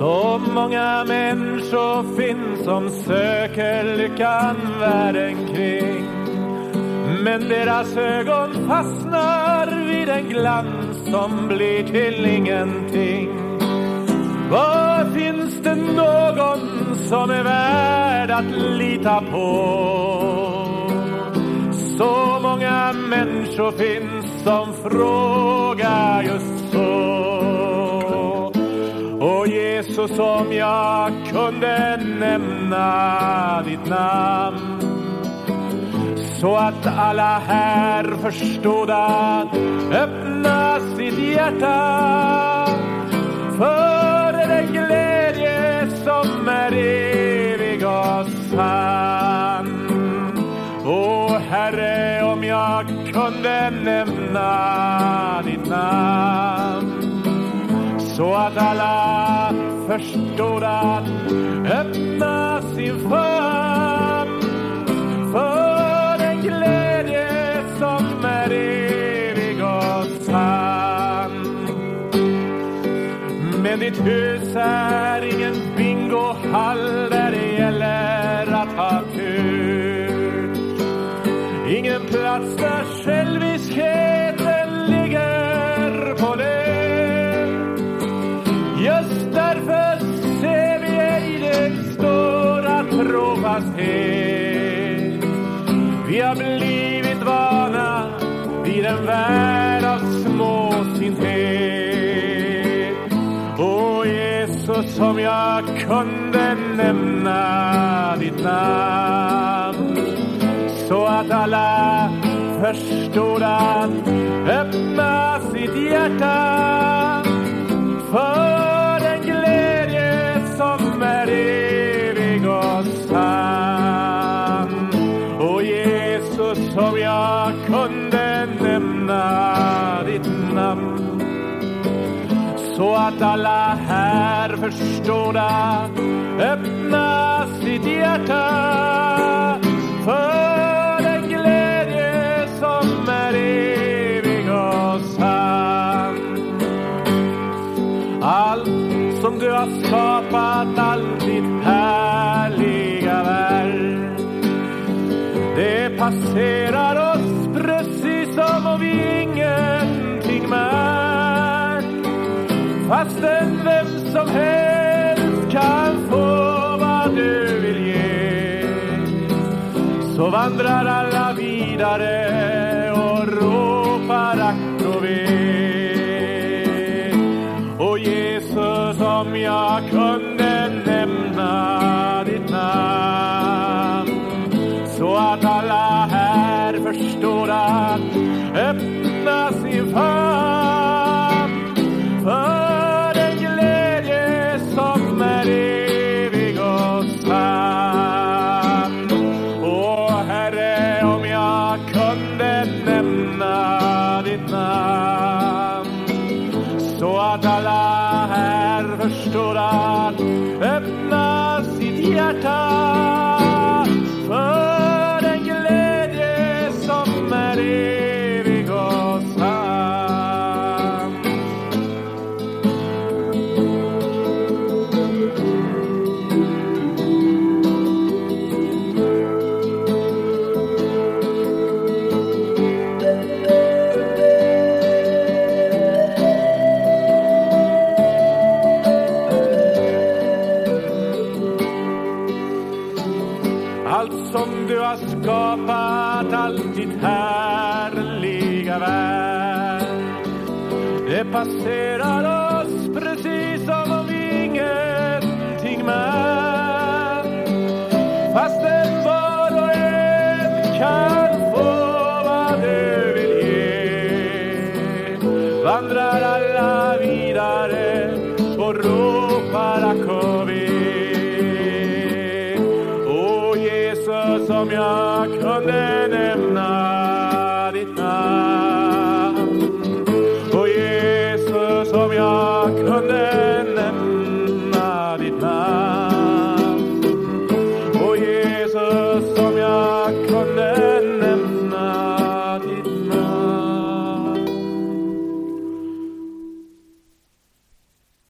Så många människor finns som söker lyckan världen kring. Men deras ögon fastnar vid en glans som blir till ingenting. Var finns det någon som är värd att lita på? Så många människor finns som frågar just så så som jag kunde nämna ditt namn. Så att alla här förstod att öppna sitt hjärta. För den glädje som är evig och sann. O Herre, om jag kunde nämna ditt namn. Så att alla förstod att öppna sin famn för den glädje som är evig och sann. Men ditt hus är ingen bingohall där det gäller att ha tur. Ingen plats där trofasthet. Vi har blivit vana vid en värld av småsinthet. O Jesus, om jag kunde nämna ditt namn så att alla förstod att öppna sitt hjärta för ditt namn. Så att alla här förstådda att öppna sitt hjärta för den glädje som är evig och sann. Allt som du har skapat, allt ditt härliga verk det passerar oss precis som om vi fastän vem som helst kan få vad du vill ge så vandrar alla vidare och ropar ack och ve. Och Jesus, om jag kunde nämna ditt namn så att alla här förstår att att alla här förstår att öppna sitt hjärta Allt som du har skapat, allt ditt härliga verk. Det passerar oss precis som om vi ingenting märkt. Fastän var och en kan